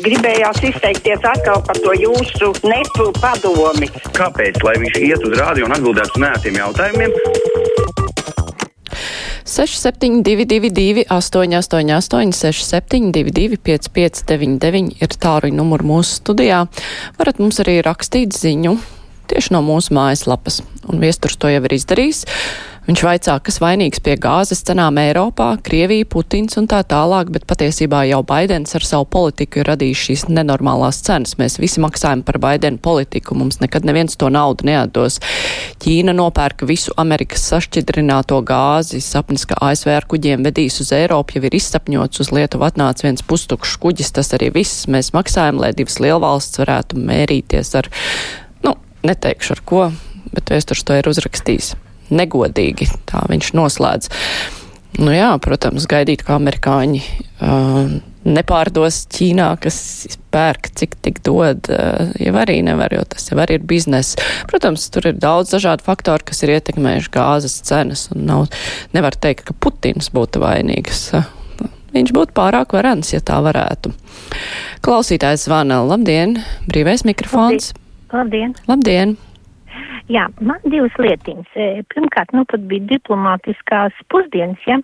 Gribējās izteikties atkal par to jūsu nepu padomi. Kāpēc? Lai viņš iet uz rādio un atbildētu uz nētiem jautājumiem. 6722, 888, 672, 559, ir tāruņa numuri mūsu studijā. Varat mums arī rakstīt ziņu tieši no mūsu mājaslapas, un viesturs to jau ir izdarījis. Viņš vaicā, kas vainīgs pie gāzes cenām Eiropā, Krievija, Putins un tā tālāk, bet patiesībā jau Baidens ar savu politiku ir radījis šīs nenormālās cenas. Mēs visi maksājam par Baidenu politiku, mums nekad neviens to naudu neatdos. Ķīna nopērka visu Amerikas sašķidrināto gāzi, sapnis, ka ASV ar kuģiem vedīs uz Eiropu, jau ir izsapņots, uz Lietuvu atnāca viens pustukšs kuģis, tas arī viss. Mēs maksājam, lai divas lielvalsts varētu mērīties ar, nu, neteikšu ar ko, bet vēstures to ir uzrakstījis negodīgi. Tā viņš noslēdz. Nu jā, protams, gaidīt, kā amerikāņi uh, nepārdos Ķīnā, kas pērk, cik tik dod, uh, jau arī nevar, jo tas jau arī ir bizness. Protams, tur ir daudz dažādu faktoru, kas ir ietekmējuši gāzes cenas, un nav, nevar teikt, ka Putins būtu vainīgs. Uh, viņš būtu pārāk varens, ja tā varētu. Klausītājs zvana. Labdien! Brīvais mikrofons! Labdien! Labdien! Jā, man divas lietiņas. E, Pirmkārt, nu pat bija diplomātiskās pusdienas, ja.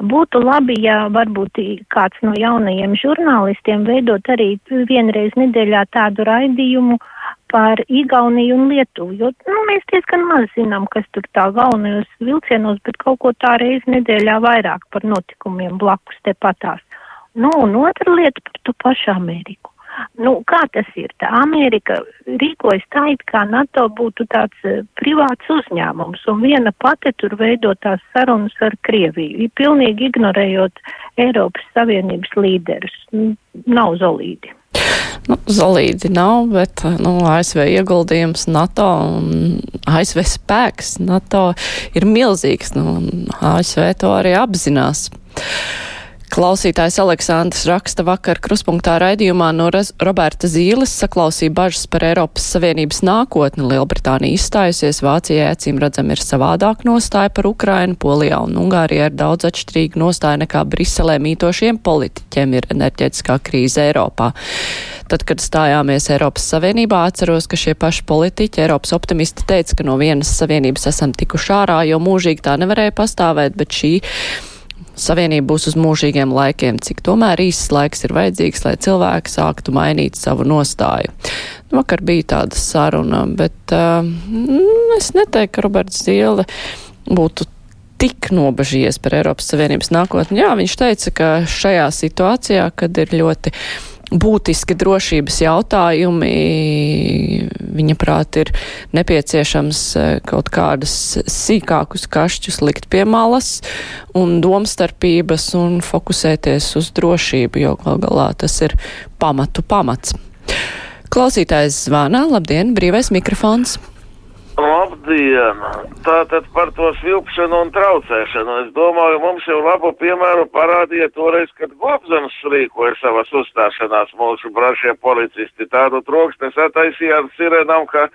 Būtu labi, ja varbūt kāds no jaunajiem žurnālistiem veidot arī vienreiz nedēļā tādu raidījumu par Igauniju un Lietuvu, jo, nu, mēs diezgan maz zinām, kas tur tā galvenajos vilcienos, bet kaut ko tā reiz nedēļā vairāk par notikumiem blakus tepatās. Nu, un otra lieta par to pašu Ameriku. Nu, kā tas ir? Tā Amerika rīkojas tā, it kā NATO būtu tāds uh, privāts uzņēmums, un viena pati tur veido tās sarunas ar Krieviju, pilnīgi ignorējot Eiropas Savienības līderus. Nav zolīdi. Nu, Zolīdi nav, bet nu, ASV ieguldījums NATO un ASV spēks NATO ir milzīgs. Nu, ASV to arī apzinās. Klausītājs Aleksandrs raksta vakar kruspunktā raidījumā no Roberta Zīles saklausīja bažas par Eiropas Savienības nākotni. Lielbritānija izstājusies, Vācijai acīm redzam ir savādāk nostāja par Ukrainu, Polijā un Ungārijā ir daudz atšķirīga nostāja nekā Briselē mītošiem politiķiem ir enerģetiskā krīze Eiropā. Tad, kad stājāmies Eiropas Savienībā, atceros, ka šie paši politiķi, Eiropas optimisti teica, ka no vienas savienības esam tikuši ārā, jo mūžīgi tā nevarēja pastāvēt, bet šī Savienība būs uz mūžīgiem laikiem, cik tomēr īsts laiks ir vajadzīgs, lai cilvēki sāktu mainīt savu nostāju. Nu, vakar bija tāda saruna, bet uh, es neteiktu, ka Roberts Ziele būtu tik nobežies par Eiropas Savienības nākotni. Jā, viņš teica, ka šajā situācijā, kad ir ļoti būtiski drošības jautājumi. Viņa prāt ir nepieciešams e, kaut kādas sīkākus kašķus likt pie malas un domstarpības un fokusēties uz drošību, jo gal galā tas ir pamatu pamats. Klausītājs zvana, labdien, brīvais mikrofons. Labdien! Tātad par to svilpšanu un traucēšanu. Es domāju, mums jau labu piemēru parādīja toreiz, kad Gobzems rīkoja savas uzstāšanās mūsu brašie policisti. Tādu troksni sataisīja ar sirenām, ka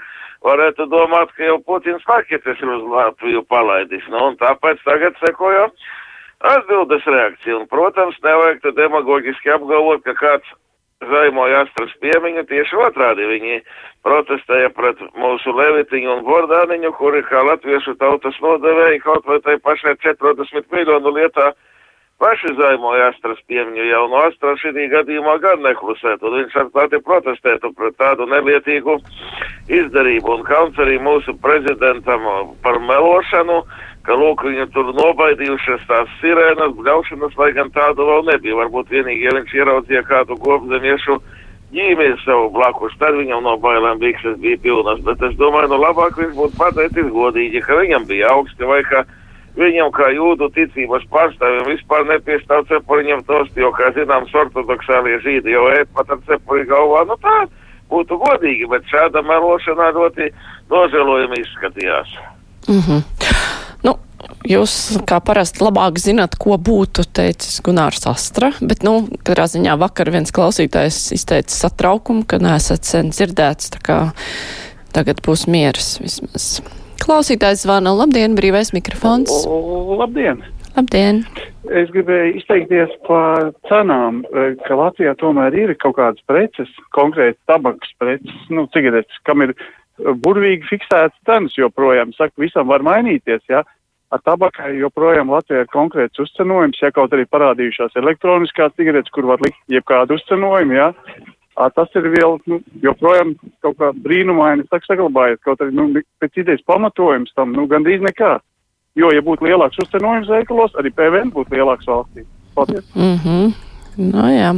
varētu domāt, ka jau Putins paketes ir uz Latviju palaidis. Nu, un tāpēc tagad sekoja atbildes reakcija. Un, protams, nevajag te demagogiski apgalvot, ka kāds zaimoja astras piemiņu, tieši otrādi viņi protestēja pret mūsu Levitiņu un Bordāniņu, kuri kā latviešu tautas nodevēji kaut vai tai pašai 40 miljonu lietā paši zaimoja astras piemiņu, jau no astras šī gadījumā gan neklusētu, un viņš atklāti protestētu pret tādu nelietīgu izdarību, un kauns arī mūsu prezidentam par melošanu, ka lūk, viņi tur nobaidījušies tās sirēnas, bļaušanas, lai gan tādu vēl nebija. Varbūt vienīgi, ja viņš ieraudzīja kādu gobzemiešu ģīmiju sev blakus, tad viņam no bailēm bikses bija pilnas, bet es domāju, nu labāk viņš būtu pateicis godīgi, ka viņam bija augsti vai ka viņam kā jūdu ticības pārstāvjiem vispār nepiestāv cepuriņam tosti, jo, kā zināms, ortodoksālie žīdi jau ēt pat ar cepuri galvā, nu tā būtu godīgi, bet šāda melošanā ļoti nožēlojami izskatījās. Mm -hmm. Nu, jūs kā parasti labāk zinat, ko būtu teicis Gunārs Astra, bet, nu, katrā ziņā vakar viens klausītājs izteica satraukumu, ka nesat sen dzirdēts, tā kā tagad būs mieras vismaz. Klausītājs zvana, labdien, brīvais mikrofons. Labdien! Labdien! Es gribēju izteikties par cenām, eh, ka Latvijā tomēr ir kaut kādas preces, konkrēti tabakas preces, nu, cigaretes, kam ir burvīgi fiksētas cenas joprojām. Saka, visam var mainīties, jā. Ja? Ar tabakai joprojām Latvijā ir konkrēts uzcenojums, ja kaut arī parādījušās elektroniskās cigaretes, kur var likt jebkādu uzcenojumu. Ja? Tas ir vēl, nu, joprojām kaut kā brīnumaini, saglabājies, kaut arī, nu, pēc idejas pamatojums tam, nu, gandrīz nekā. Jo, ja būtu lielāks uzcenojums veikalos, arī PVN būtu lielāks valstī. Paldies! Mm -hmm. no, jā.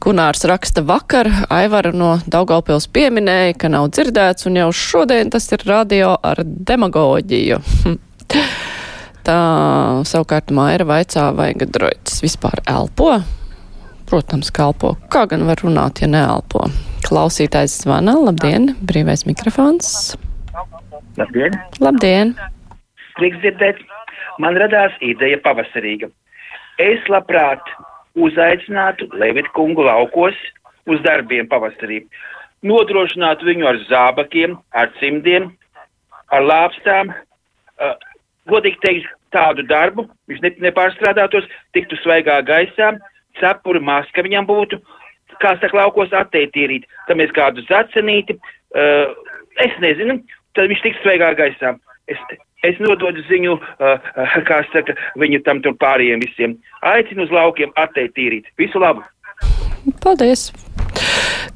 Kunārs raksta vakar, Aivaru no Daugaupils pieminēja, ka nav dzirdēts, un jau šodien tas ir radio ar demagoģiju. Tā savukārt Maira vaicā, vai gadroids vispār elpo? Protams, ka elpo. Kā gan var runāt, ja neelpo? Klausītājs zvana, labdien, brīvais mikrofons. Labdien! Labdien! prieks dzirdēt. Man radās ideja pavasarīga. Es labprāt uzaicinātu Levita kungu laukos uz darbiem pavasarī. Nodrošinātu viņu ar zābakiem, ar cimdiem, ar lāpstām. Godīgi teikt, tādu darbu viņš ne, nepārstrādātos, tiktu svaigā gaisā, cepuri maska viņam būtu, kā saka, laukos atteitīrīt, tam mēs kādu zacenīti, uh, es nezinu, tad viņš tiks svaigā gaisā. Es Es nododu ziņu, uh, kā saka, viņu tam tur pārējiem visiem. Aicinu uz laukiem atteikt tīrīt. Visu labu! Paldies!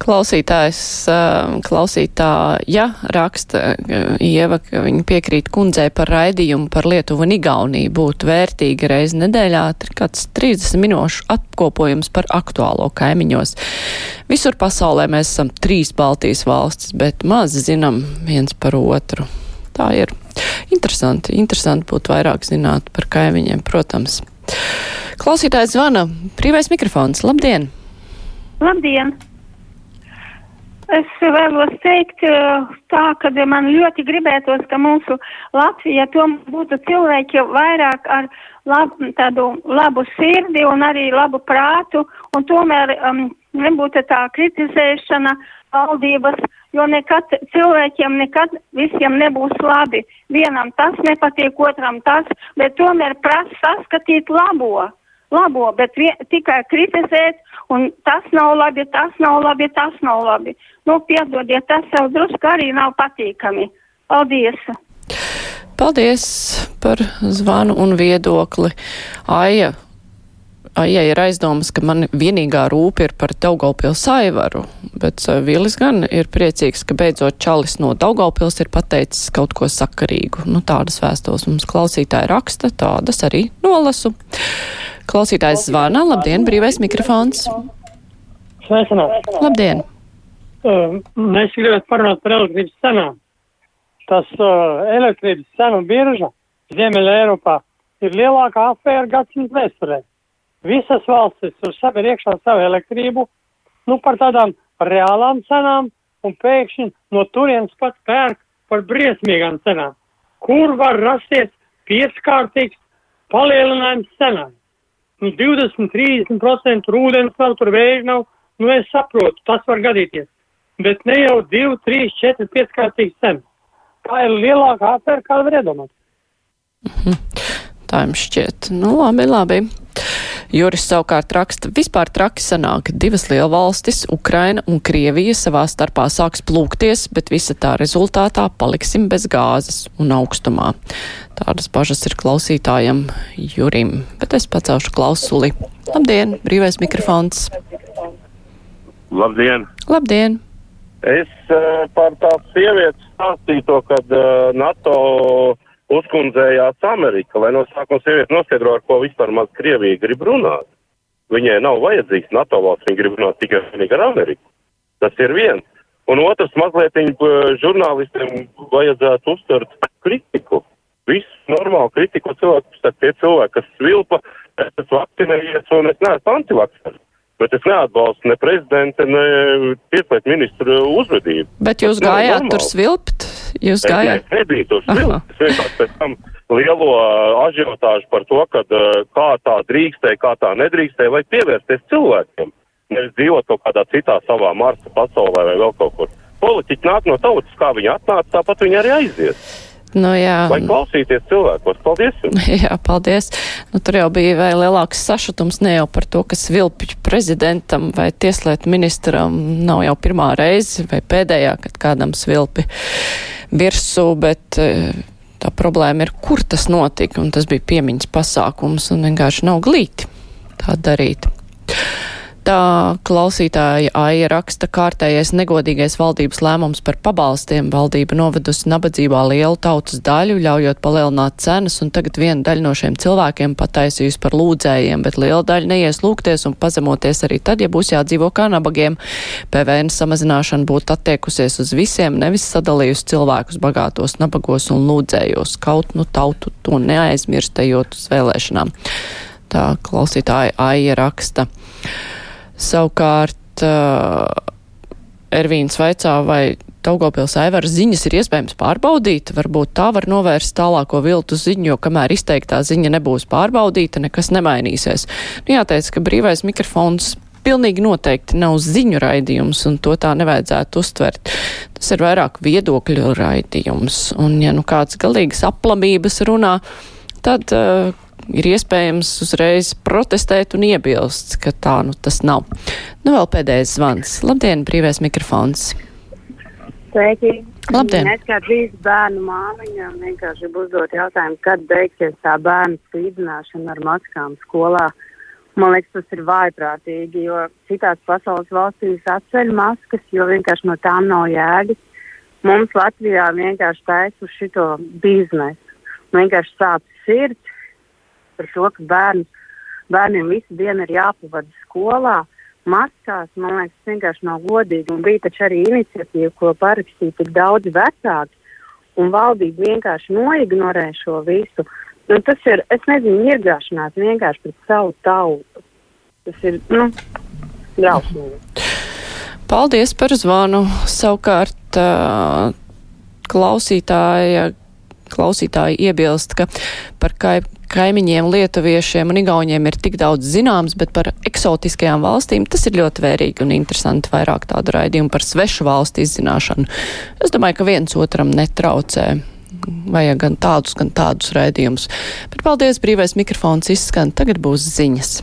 Klausītājs, uh, klausītāja raksta uh, Ieva, ka viņa piekrīt kundzei par raidījumu par Lietuvu un Igauniju būtu vērtīgi reizi nedēļā, kāds 30 minūšu apkopojums par aktuālo kaimiņos. Visur pasaulē mēs esam trīs Baltijas valstis, bet maz zinām viens par otru. Tā ir. Interesanti, interesanti būtu vairāk zināt par kaimiņiem, protams. Klausītājs zvana. Brīvais mikrofons. Labdien! Labdien! Es vēlos teikt tā, ka man ļoti gribētos, ka mūsu Latvija tomēr būtu cilvēki vairāk ar lab, tādu labu sirdi un arī labu prātu, un tomēr um, nebūtu tā kritizēšana valdības jo nekad cilvēkiem nekad visiem nebūs labi. Vienam tas nepatīk, otram tas, bet tomēr prasa saskatīt labo. Labo, bet vien, tikai kritizēt, un tas nav labi, tas nav labi, tas nav labi. Nu, piedodiet, tas jau drusku arī nav patīkami. Paldies! Paldies par zvanu un viedokli. Aija ja ir aizdomas, ka man vienīgā rūpa ir par Daugaupils aivaru, bet Vilis gan ir priecīgs, ka beidzot Čalis no Daugaupils ir pateicis kaut ko sakarīgu. Nu, tādas vēstos mums klausītāji raksta, tādas arī nolasu. Klausītājs zvana, labdien, brīvais mikrofons. Sveicināt. Labdien. Uh, mēs gribētu parunāt par elektrības cenām. Tas uh, elektrības cenu birža Ziemeļa Eiropā ir lielākā afēra gadsimta vēsturē visas valstis tur sabied iekšā savu elektrību, nu par tādām reālām cenām, un pēkšņi no turienes pat pērk par briesmīgām cenām. Kur var rasties pieckārtīgs palielinājums cenām? Nu, 20-30% ūdens nav, tur vēja nav, nu es saprotu, tas var gadīties. Bet ne jau 2, 3, 4, 5 kārtīgs cenas. Tā ir lielākā afēra, kāda var iedomāties. Mhm. Tā jums šķiet. Nu, labi, labi. Juris savukārt raksta, vispār traki sanāk, divas lielvalstis, Ukraina un Krievija savā starpā sāks plūkties, bet visa tā rezultātā paliksim bez gāzes un augstumā. Tādas bažas ir klausītājam Jurim, bet es pacelšu klausuli. Labdien, brīvais mikrofons. Labdien! Labdien! Es uh, par tās sievietes stāstīto, kad uh, NATO uzkundzējās Amerika, lai no sākuma sieviete noskaidro, ar ko vispār maz Krievija grib runāt. Viņai nav vajadzīgs NATO valsts, viņa grib runāt tikai ar Ameriku. Tas ir viens. Un otrs, mazliet žurnālistiem vajadzētu uztvert kritiku. Visu normālu kritiku cilvēku, tie cilvēki, kas svilpa, es esmu vakcinējies un es neesmu antivakcināts bet es neatbalstu ne prezidenta, ne tieslietu ministru uzvedību. Bet jūs gājāt tur svilpt? Jūs gājāt? Es nebiju tur svilpt. Es vienkārši pēc tam lielo ažiotāžu par to, ka kā tā drīkstēja, kā tā nedrīkstēja, vai pievērsties cilvēkiem. Nevis dzīvot kaut kādā citā savā Marsa pasaulē vai vēl kaut kur. Politiķi nāk no tautas, kā viņi atnāca, tāpat viņi arī aizies. Nu, jā. Lai klausīties cilvēkos. Paldies jums! Jā, paldies. Nu, tur jau bija vēl lielāks sašutums ne jau par to, kas vilpju prezidentam vai tieslietu ministram nav jau pirmā reize vai pēdējā, kad kādam svilpi virsū, bet eh, tā problēma ir, kur tas notika, un tas bija piemiņas pasākums, un vienkārši nav glīti tā darīt. Tā klausītāja Aija raksta kārtējais negodīgais valdības lēmums par pabalstiem. Valdība novedusi nabadzībā lielu tautas daļu, ļaujot palielināt cenas, un tagad viena daļa no šiem cilvēkiem pataisījusi par lūdzējiem, bet liela daļa neies lūgties un pazemoties arī tad, ja būs jādzīvo kā nabagiem. PVN samazināšana būtu attiekusies uz visiem, nevis sadalījusi cilvēkus bagātos, nabagos un lūdzējos. Kaut nu tautu to neaizmirstējot uz vēlēšanām. Tā klausītāja Aija raksta. Savukārt uh, Ervīns vaicā, vai Daugopils aivara ziņas ir iespējams pārbaudīt, varbūt tā var novērst tālāko viltu ziņu, jo kamēr izteiktā ziņa nebūs pārbaudīta, nekas nemainīsies. Nu, jāteic, ka brīvais mikrofons pilnīgi noteikti nav ziņu raidījums, un to tā nevajadzētu uztvert. Tas ir vairāk viedokļu raidījums, un ja nu kāds galīgas aplamības runā, tad uh, ir iespējams uzreiz protestēt un iebilst, ka tā nu tas nav. Nu vēl pēdējais zvans. Labdien, brīvais mikrofons. Sveiki. Labdien. Es kā trīs bērnu māmiņa vienkārši uzdot jautājumu, kad beigsies tā bērnu spīdzināšana ar maskām skolā. Man liekas, tas ir vājprātīgi, jo citās pasaules valstīs atceļ maskas, jo vienkārši no tām nav jēgas. Mums Latvijā vienkārši taisa uz šito biznesu. Vienkārši sāp sirds par to, ka bērni, bērniem visu dienu ir jāpavada skolā. Maskās, man liekas, tas vienkārši nav godīgi. Un bija taču arī iniciatīva, ko parakstīja tik daudz vecāki, un valdība vienkārši noignorē šo visu. Nu, tas ir, es nezinu, iegāšanās vienkārši pret savu tautu. Tas ir, nu, drausmīgi. Paldies par zvanu. Savukārt klausītāja, klausītāja iebilst, ka par kai, kaimiņiem, lietuviešiem un igauņiem ir tik daudz zināms, bet par eksotiskajām valstīm tas ir ļoti vērīgi un interesanti vairāk tādu raidījumu par svešu valstu izzināšanu. Es domāju, ka viens otram netraucē. Vajag gan tādus, gan tādus raidījumus. Bet paldies, brīvais mikrofons izskan, tagad būs ziņas.